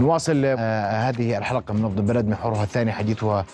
نواصل آه هذه الحلقة من نبض البلد محورها الثاني حديثها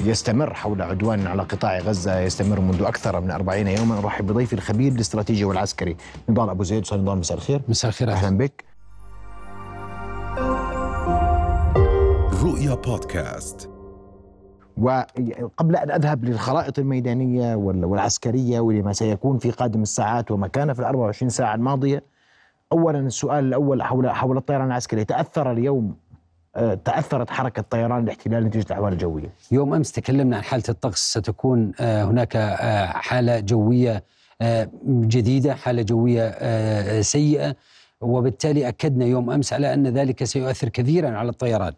يستمر حول عدوان على قطاع غزة يستمر منذ أكثر من أربعين يوما. أرحب بضيفي الخبير الاستراتيجي والعسكري نضال أبو زيد. أستاذ نضال مساء الخير. مساء الخير. أهلا بك. رؤيا بودكاست. وقبل أن أذهب للخرائط الميدانية والعسكرية ولما سيكون في قادم الساعات وما كان في ال 24 ساعة الماضية اولا السؤال الأول حول حول الطيران العسكري. تأثر اليوم آه، تأثرت حركة طيران الاحتلال نتيجة الاحوال الجويه يوم أمس تكلمنا عن حالة الطقس. ستكون آه، هناك آه، حالة جوية جديدة حالة جوية سيئة. وبالتالي أكدنا يوم أمس على أن ذلك سيؤثر كثيرا على الطيران.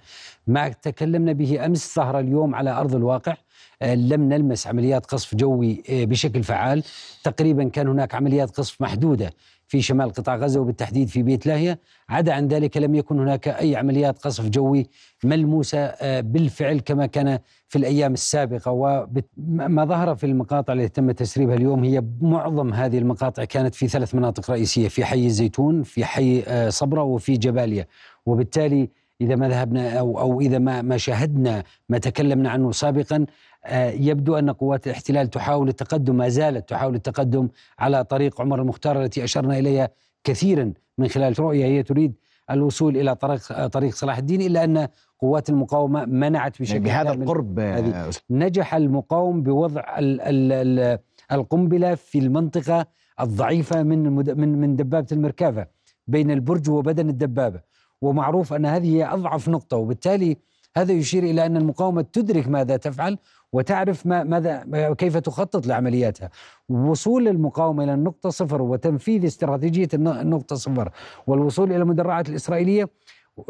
ما تكلمنا به أمس ظهر اليوم على أرض الواقع لم نلمس عمليات قصف جوي بشكل فعال. تقريبا كان هناك عمليات قصف محدودة في شمال قطاع غزة وبالتحديد في بيت لاهية. عدا عن ذلك لم يكن هناك أي عمليات قصف جوي ملموسة آه، بالفعل كما كان في الأيام السابقة. وما ظهر في المقاطع التي تم تسريبها اليوم هي معظم هذه المقاطع كانت في ثلاث مناطق رئيسية في حي الزيتون في حي آه، صبرة وفي جباليا. وبالتالي إذا ما ذهبنا أو أو إذا ما ما شاهدنا ما تكلمنا عنه سابقا يبدو أن قوات الاحتلال تحاول التقدم ما زالت تحاول التقدم على طريق عمر المختار التي أشرنا إليها كثيرا من خلال رؤية هي تريد الوصول إلى طريق طريق صلاح الدين إلا أن قوات المقاومة منعت بشكل بهذا القرب آه، نجح المقاوم بوضع ال ال ال القنبلة في المنطقة الضعيفة من من من دبابة المركافة بين البرج وبدن الدبابة. ومعروف أن هذه هي أضعف نقطة وبالتالي هذا يشير إلى أن المقاومة تدرك ماذا تفعل وتعرف ما ماذا كيف تخطط لعملياتها. وصول المقاومة إلى النقطة صفر وتنفيذ استراتيجية النقطة صفر والوصول إلى المدرعات الإسرائيلية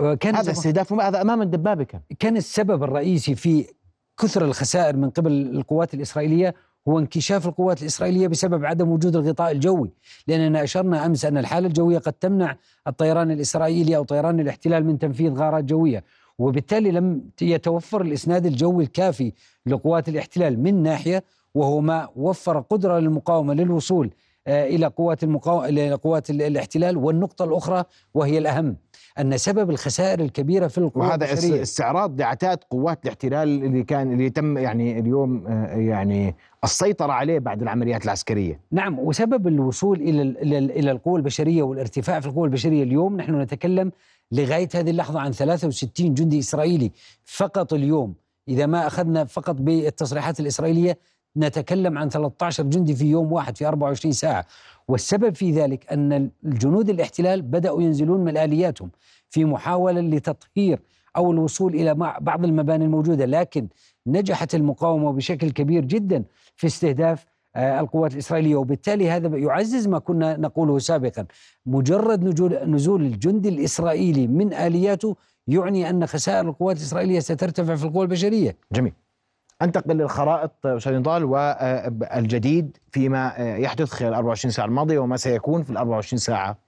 آه، كان هذا استهداف هذا أمام الدبابة كان. كان السبب الرئيسي في كثر الخسائر من قبل القوات الإسرائيلية هو انكشاف القوات الإسرائيلية بسبب عدم وجود الغطاء الجوي. لأننا أشرنا أمس أن الحالة الجوية قد تمنع الطيران الإسرائيلي أو طيران الاحتلال من تنفيذ غارات جوية. وبالتالي لم يتوفر الإسناد الجوي الكافي لقوات الاحتلال من ناحية وهو ما وفر قدرة للمقاومة للوصول آه، إلى قوات المقاومة إلى قوات الاحتلال. والنقطة الأخرى وهي الأهم أن سبب الخسائر الكبيرة في القوات وهذا البشرية. استعراض لعتاد قوات الاحتلال اللي كان اللي تم يعني اليوم آه، يعني السيطرة عليه بعد العمليات العسكرية. نعم وسبب الوصول إلى إلى القوى البشرية والارتفاع في القوى البشرية اليوم نحن نتكلم لغاية هذه اللحظة عن 63 جندي إسرائيلي فقط اليوم. إذا ما أخذنا فقط بالتصريحات الإسرائيلية نتكلم عن 13 جندي في يوم واحد في 24 ساعة. والسبب في ذلك أن الجنود الاحتلال بدأوا ينزلون من آلياتهم في محاولة لتطهير أو الوصول إلى بعض المباني الموجودة لكن نجحت المقاومة بشكل كبير جدا في استهداف آه، القوات الإسرائيلية. وبالتالي هذا يعزز ما كنا نقوله سابقا. مجرد نزول الجندي الإسرائيلي من آلياته يعني أن خسائر القوات الإسرائيلية سترتفع في القوى البشرية. جميل. أنتقل للخرائط أستاذ نضال والجديد فيما يحدث خلال 24 ساعة الماضية وما سيكون في ال 24 ساعة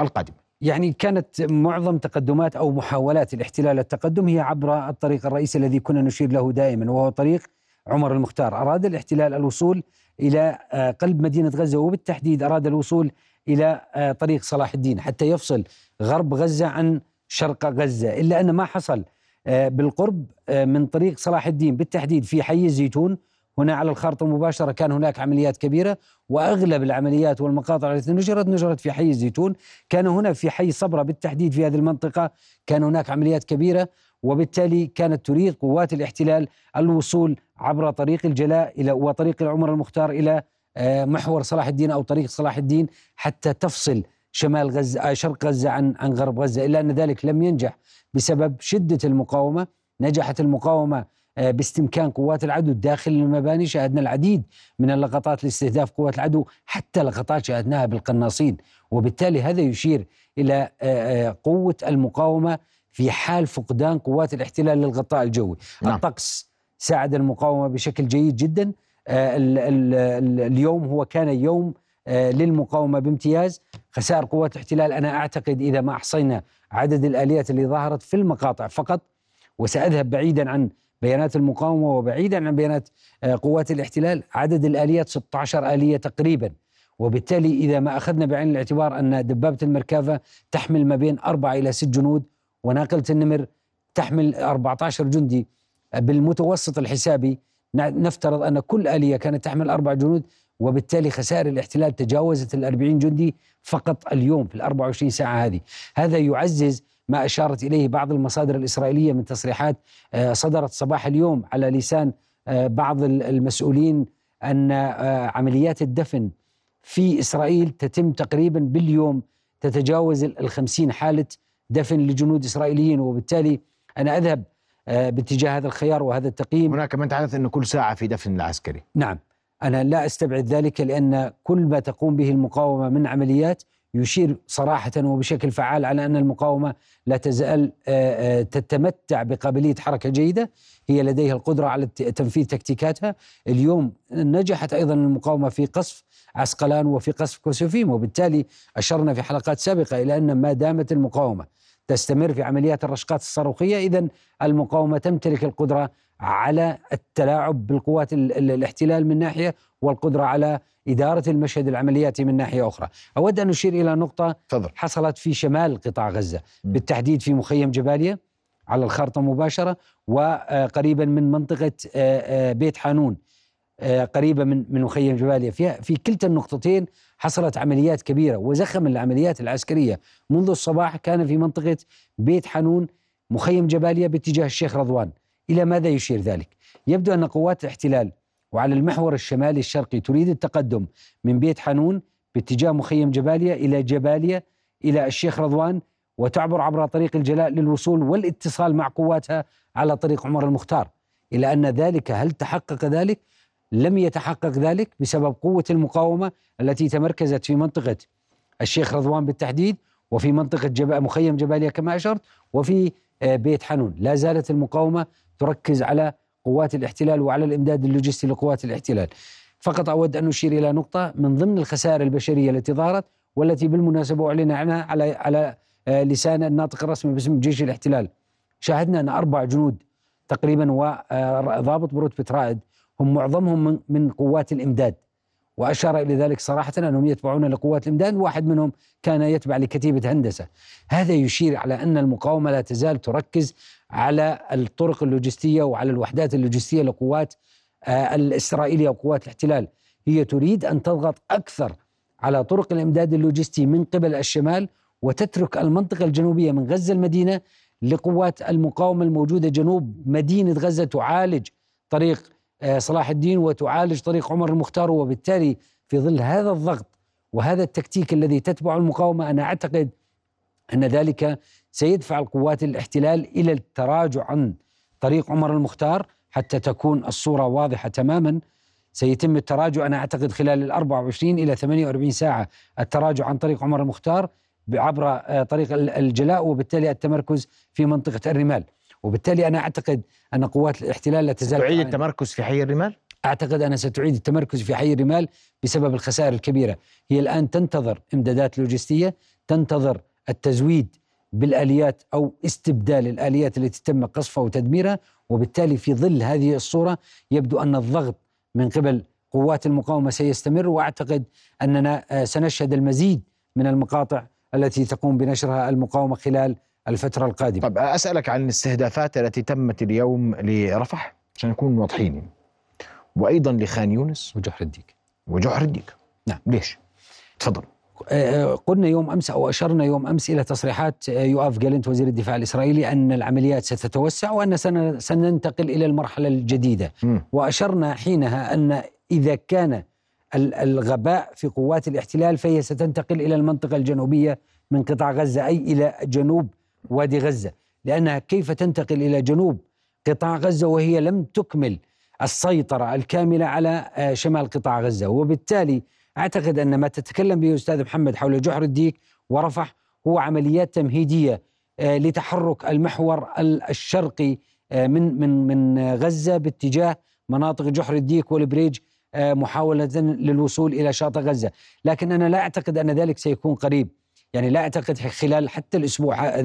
القادمة. يعني كانت معظم تقدمات أو محاولات الاحتلال التقدم هي عبر الطريق الرئيسي الذي كنا نشير له دائما وهو طريق عمر المختار، أراد الاحتلال الوصول إلى قلب مدينة غزة وبالتحديد أراد الوصول إلى طريق صلاح الدين حتى يفصل غرب غزة عن شرق غزة، إلا أن ما حصل بالقرب من طريق صلاح الدين. بالتحديد في حي الزيتون هنا على الخارطة المباشرة كان هناك عمليات كبيرة وأغلب العمليات والمقاطع التي نشرت نشرت في حي الزيتون. كان هنا في حي صبرة بالتحديد في هذه المنطقة كان هناك عمليات كبيرة وبالتالي كانت تريد قوات الاحتلال الوصول عبر طريق الجلاء إلى وطريق العمر المختار إلى آه، محور صلاح الدين أو طريق صلاح الدين حتى تفصل شمال غزة آه، شرق غزة عن عن غرب غزة إلا أن ذلك لم ينجح بسبب شدة المقاومة نجحت المقاومة آه، باستمكان قوات العدو داخل المباني شاهدنا العديد من اللقطات لاستهداف قوات العدو حتى لقطات شاهدناها بالقناصين. وبالتالي هذا يشير إلى قوة المقاومة في حال فقدان قوات الاحتلال للغطاء الجوي. نعم. الطقس ساعد المقاومة بشكل جيد جدا. آه، ال ال ال اليوم هو كان يوم آه، للمقاومة بامتياز. خسائر قوات الاحتلال أنا أعتقد إذا ما أحصينا عدد الآليات اللي ظهرت في المقاطع فقط وسأذهب بعيدا عن بيانات المقاومة وبعيدا عن بيانات آه، قوات الاحتلال عدد الآليات 16 آلية تقريبا. وبالتالي إذا ما أخذنا بعين الاعتبار أن دبابة المركافة تحمل ما بين أربعة إلى ست جنود وناقلة النمر تحمل 14 جندي بالمتوسط الحسابي نفترض أن كل آلية كانت تحمل أربع جنود وبالتالي خسائر الاحتلال تجاوزت ال 40 جندي فقط اليوم في ال 24 ساعة هذه. هذا يعزز ما أشارت إليه بعض المصادر الإسرائيلية من تصريحات آه، صدرت صباح اليوم على لسان آه، بعض المسؤولين أن آه، عمليات الدفن في إسرائيل تتم تقريبا باليوم تتجاوز الخمسين حالة دفن لجنود إسرائيليين. وبالتالي أنا أذهب باتجاه هذا الخيار وهذا التقييم. هناك من تحدث أنه كل ساعة في دفن العسكري. نعم. أنا لا أستبعد ذلك لأن كل ما تقوم به المقاومة من عمليات يشير صراحة وبشكل فعال على أن المقاومة لا تزال آه، آه، تتمتع بقابلية حركة جيدة. هي لديها القدرة على تنفيذ تكتيكاتها. اليوم نجحت أيضا المقاومة في قصف عسقلان وفي قصف كوسوفيم وبالتالي أشرنا في حلقات سابقة إلى أن ما دامت المقاومة تستمر في عمليات الرشقات الصاروخية إذا المقاومة تمتلك القدرة على التلاعب بالقوات الاحتلال من ناحية والقدرة على إدارة المشهد العملياتي من ناحية أخرى أود أن أشير إلى نقطة فضل. حصلت في شمال قطاع غزة م. بالتحديد في مخيم جباليا على الخارطة مباشرة وقريبا من منطقة آه، آه، بيت حانون آه، قريبة من من مخيم جباليا في في كلتا النقطتين حصلت عمليات كبيرة وزخم العمليات العسكرية منذ الصباح كان في منطقة بيت حانون مخيم جباليا باتجاه الشيخ رضوان إلى ماذا يشير ذلك؟ يبدو أن قوات الاحتلال وعلى المحور الشمالي الشرقي تريد التقدم من بيت حنون باتجاه مخيم جباليا إلى جباليا إلى الشيخ رضوان وتعبر عبر طريق الجلاء للوصول والاتصال مع قواتها على طريق عمر المختار إلى أن ذلك هل تحقق ذلك؟ لم يتحقق ذلك بسبب قوة المقاومة التي تمركزت في منطقة الشيخ رضوان بالتحديد وفي منطقة جب... مخيم جباليا كما أشرت وفي آه، بيت حنون لا زالت المقاومة تركز على قوات الاحتلال وعلى الإمداد اللوجستي لقوات الاحتلال. فقط أود أن أشير إلى نقطة من ضمن الخسائر البشرية التي ظهرت والتي بالمناسبة أعلن عنها على على آه، لسان الناطق الرسمي باسم جيش الاحتلال. شاهدنا أن أربع جنود تقريبا وضابط برتبه رائد هم معظمهم من قوات الإمداد. وأشار إلى ذلك صراحة أنهم يتبعون لقوات الإمداد. واحد منهم كان يتبع لكتيبة هندسة. هذا يشير على أن المقاومة لا تزال تركز على الطرق اللوجستية وعلى الوحدات اللوجستية لقوات آه، الإسرائيلية وقوات الاحتلال. هي تريد أن تضغط أكثر على طرق الإمداد اللوجستي من قبل الشمال وتترك المنطقة الجنوبية من غزة المدينة لقوات المقاومة الموجودة جنوب مدينة غزة تعالج طريق صلاح الدين وتعالج طريق عمر المختار وبالتالي في ظل هذا الضغط وهذا التكتيك الذي تتبعه المقاومة أنا أعتقد أن ذلك سيدفع القوات الاحتلال إلى التراجع عن طريق عمر المختار حتى تكون الصورة واضحة تماما. سيتم التراجع أنا أعتقد خلال ال 24 إلى 48 ساعة التراجع عن طريق عمر المختار عبر آه، طريق الجلاء وبالتالي التمركز في منطقة الرمال. وبالتالي أنا أعتقد أن قوات الاحتلال لا تزال تعيد التمركز في حي الرمال؟ أعتقد انها ستعيد التمركز في حي الرمال بسبب الخسائر الكبيرة، هي الآن تنتظر إمدادات لوجستية، تنتظر التزويد بالآليات أو استبدال الآليات التي تم قصفها وتدميرها، وبالتالي في ظل هذه الصورة يبدو أن الضغط من قبل قوات المقاومة سيستمر وأعتقد أننا آه، سنشهد المزيد من المقاطع التي تقوم بنشرها المقاومة خلال الفترة القادمة. طب أسألك عن الاستهدافات التي تمت اليوم لرفح عشان نكون واضحين. وأيضا لخان يونس. وجحر الديك. وجحر الديك. نعم. ليش؟ تفضل. آه، قلنا يوم أمس أو أشرنا يوم أمس إلى تصريحات آه، يؤاف جالنت وزير الدفاع الإسرائيلي أن العمليات ستتوسع وأن سننتقل إلى المرحلة الجديدة. م. وأشرنا حينها أن إذا كان الغباء في قوات الاحتلال فهي ستنتقل إلى المنطقة الجنوبية من قطاع غزة أي إلى جنوب وادي غزة لأنها كيف تنتقل إلى جنوب قطاع غزة وهي لم تكمل السيطرة الكاملة على آه، شمال قطاع غزة. وبالتالي أعتقد أن ما تتكلم به أستاذ محمد حول جحر الديك ورفح هو عمليات تمهيدية آه، لتحرك المحور الشرقي آه، من من من غزة باتجاه مناطق جحر الديك والبريج محاولة للوصول إلى شاطئ غزة. لكن أنا لا أعتقد أن ذلك سيكون قريب. يعني لا أعتقد خلال حتى الأسبوع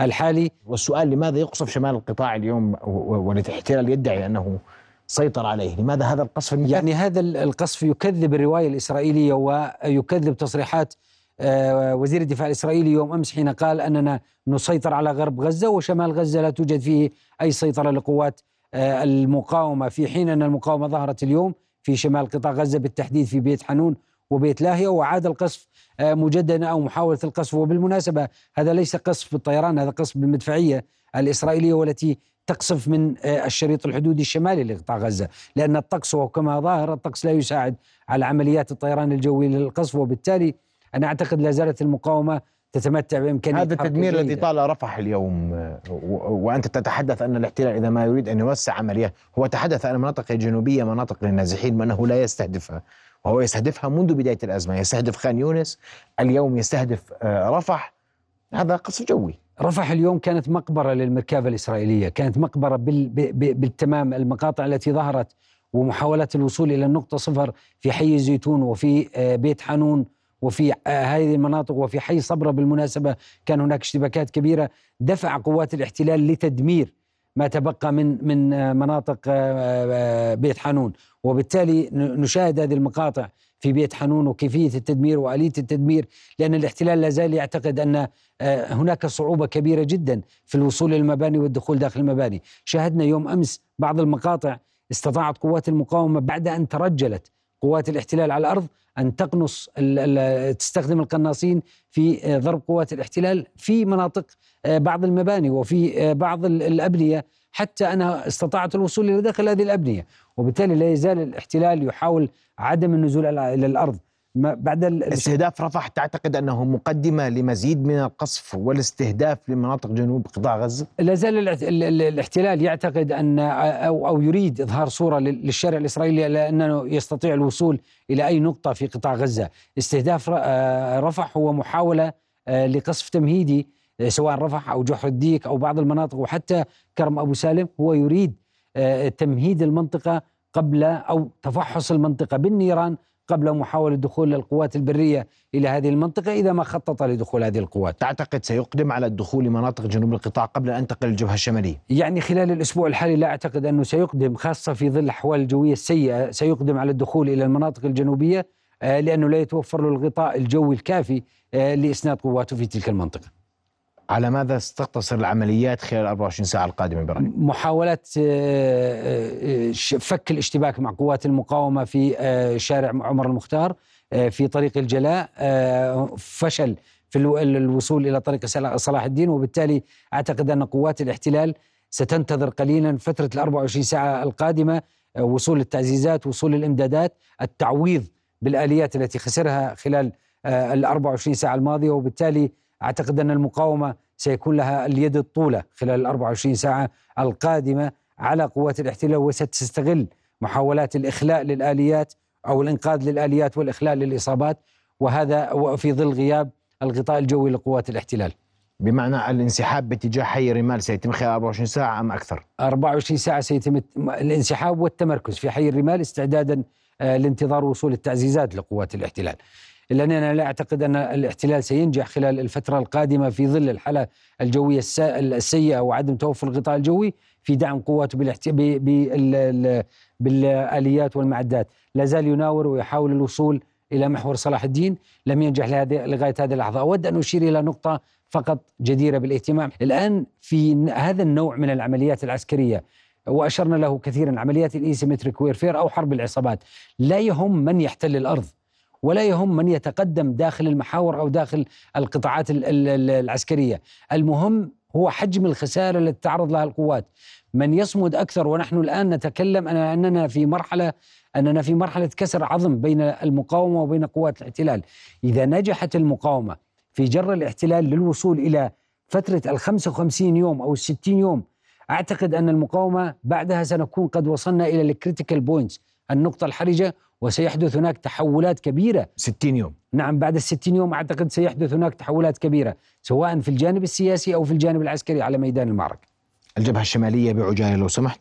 الحالي. والسؤال لماذا يقصف شمال القطاع اليوم والاحتلال يدعي أنه سيطر عليه؟ لماذا هذا القصف؟ يعني هذا القصف يكذب الرواية الإسرائيلية ويكذب تصريحات آه، وزير الدفاع الإسرائيلي يوم أمس حين قال أننا نسيطر على غرب غزة وشمال غزة لا توجد فيه أي سيطرة لقوات آه، المقاومة. في حين أن المقاومة ظهرت اليوم في شمال قطاع غزة بالتحديد في بيت حنون وبيت لاهية وعاد القصف آه، مجددا أو محاولة القصف. وبالمناسبة هذا ليس قصف بالطيران هذا قصف بالمدفعية الإسرائيلية والتي تقصف من الشريط الحدودي الشمالي لقطاع غزة. لأن الطقس وكما ظاهر الطقس لا يساعد على عمليات الطيران الجوي للقصف. وبالتالي أنا أعتقد لا زالت المقاومة تتمتع بإمكانية هذا التدمير الذي طال رفح اليوم وأنت تتحدث أن الاحتلال إذا ما يريد أن يوسع عمليات هو تحدث أن المناطق الجنوبية مناطق للنازحين وأنه لا يستهدفها. وهو يستهدفها منذ بداية الأزمة يستهدف خان يونس اليوم يستهدف آه، رفح. هذا قصف جوي رفح اليوم كانت مقبرة للمركبة الإسرائيلية كانت مقبرة بالتمام المقاطع التي ظهرت ومحاولات الوصول إلى النقطة صفر في حي الزيتون وفي آه، بيت حانون وفي آه، هذه المناطق وفي حي صبرة. بالمناسبة كان هناك اشتباكات كبيرة. دفع قوات الاحتلال لتدمير ما تبقى من من آه، مناطق بيت حانون. وبالتالي نشاهد هذه المقاطع في بيت حنون وكيفية التدمير وآلية التدمير لأن الاحتلال لا زال يعتقد أن هناك صعوبة كبيرة جدا في الوصول إلى المباني والدخول داخل المباني. شاهدنا يوم أمس بعض المقاطع استطاعت قوات المقاومة بعد أن ترجلت قوات الاحتلال على الأرض أن تقنص تستخدم القناصين في ضرب قوات الاحتلال في مناطق آه، بعض المباني وفي آه، بعض الأبنية حتى انها استطاعت الوصول إلى داخل هذه الأبنية. وبالتالي لا يزال الاحتلال يحاول عدم النزول إلى الأرض. بعد استهداف رفح تعتقد أنه مقدمة لمزيد من القصف والاستهداف لمناطق جنوب قطاع غزة؟ لا زال الاحتلال يعتقد أن أو أو يريد إظهار صورة للشارع الإسرائيلي لأنه يستطيع الوصول إلى أي نقطة في قطاع غزة، استهداف آه، رفح هو محاولة آه، لقصف تمهيدي آه، سواء رفح أو جحر الديك أو بعض المناطق وحتى كرم أبو سالم هو يريد تمهيد المنطقة قبل أو تفحص المنطقة بالنيران قبل محاولة دخول القوات البرية إلى هذه المنطقة إذا ما خطط لدخول هذه القوات؟ تعتقد سيقدم على الدخول لمناطق جنوب القطاع قبل أن ينتقل الجبهة الشمالية؟ يعني خلال الأسبوع الحالي لا أعتقد أنه سيقدم خاصة في ظل الأحوال الجوية السيئة سيقدم على الدخول إلى المناطق الجنوبية آه، لأنه لا يتوفر له الغطاء الجوي الكافي آه، لإسناد قواته في تلك المنطقة. على ماذا ستقتصر العمليات خلال 24 ساعة القادمة برأيك؟ محاولة آه، فك الاشتباك مع قوات المقاومة في شارع عمر المختار في طريق الجلاء فشل في الوصول إلى طريق صلاح الدين وبالتالي أعتقد أن قوات الاحتلال ستنتظر قليلا فترة ال 24 ساعة القادمة وصول التعزيزات وصول الإمدادات التعويض بالآليات التي خسرها خلال ال 24 ساعة الماضية وبالتالي أعتقد أن المقاومة سيكون لها اليد الطولة خلال ال 24 ساعة القادمة على قوات الاحتلال وستستغل محاولات الإخلاء للآليات أو الإنقاذ للآليات والإخلاء للإصابات وهذا في ظل غياب الغطاء الجوي لقوات الاحتلال بمعنى الانسحاب باتجاه حي الرمال سيتم خلال 24 ساعة أم أكثر؟ 24 ساعة سيتم الانسحاب والتمركز في حي الرمال استعدادا آه، لانتظار وصول التعزيزات لقوات الاحتلال إلا أننا لا أعتقد أن الاحتلال سينجح خلال الفترة القادمة في ظل الحالة الجوية السيئة وعدم توفر الغطاء الجوي في دعم قواته بالآليات والمعدات. لا زال يناور ويحاول الوصول إلى محور صلاح الدين لم ينجح لغاية هذه اللحظة. أود أن أشير إلى نقطة فقط جديرة بالاهتمام. الآن في هذا النوع من العمليات العسكرية وأشرنا له كثيرا عمليات ال asymmetric warfare أو حرب العصابات لا يهم من يحتل الأرض. ولا يهم من يتقدم داخل المحاور أو داخل القطاعات العسكرية، المهم هو حجم الخسائر التي تعرض لها القوات. من يصمد أكثر ونحن الآن نتكلم أننا في مرحله أننا في مرحلة كسر عظم بين المقاومة وبين قوات الاحتلال. إذا نجحت المقاومة في جر الاحتلال للوصول إلى فترة ال 55 يوم أو ال 60 يوم أعتقد أن المقاومة بعدها سنكون قد وصلنا إلى ال critical points النقطة الحرجة وسيحدث هناك تحولات كبيرة. 60 يوم. نعم بعد الستين يوم أعتقد سيحدث هناك تحولات كبيرة سواء في الجانب السياسي أو في الجانب العسكري على ميدان المعركة. الجبهة الشمالية بعجالة لو سمحت.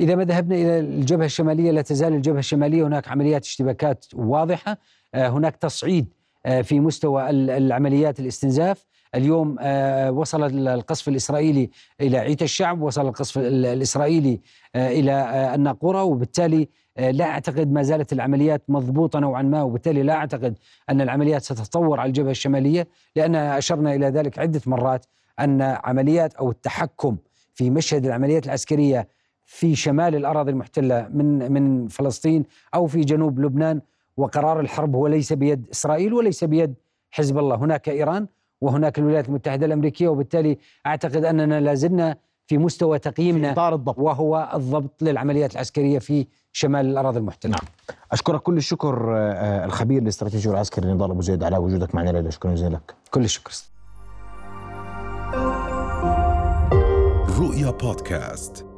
إذا ما ذهبنا إلى الجبهة الشمالية لا تزال الجبهة الشمالية هناك عمليات اشتباكات واضحة. آه، هناك تصعيد آه، في مستوى العمليات الاستنزاف. اليوم آه، وصل القصف الإسرائيلي إلى عيت الشعب وصل القصف الإسرائيلي آه، إلى آه، الناقورة وبالتالي لا أعتقد ما زالت العمليات مضبوطة نوعا ما وبالتالي لا أعتقد أن العمليات ستتطور على الجبهة الشمالية لأن أشرنا إلى ذلك عدة مرات أن عمليات أو التحكم في مشهد العمليات العسكرية في شمال الأراضي المحتلة من من فلسطين أو في جنوب لبنان وقرار الحرب هو ليس بيد إسرائيل وليس بيد حزب الله. هناك إيران وهناك الولايات المتحدة الأمريكية وبالتالي أعتقد أننا لازلنا في مستوى تقييمنا في الضبط. وهو الضبط للعمليات العسكرية في شمال الأراضي المحتلة. نعم. أشكرك. كل الشكر آه، آه، الخبير الاستراتيجي والعسكري نضال أبو زيد على وجودك معنا ليلى شكرا جزيلا لك. كل الشكر. رؤيا بودكاست.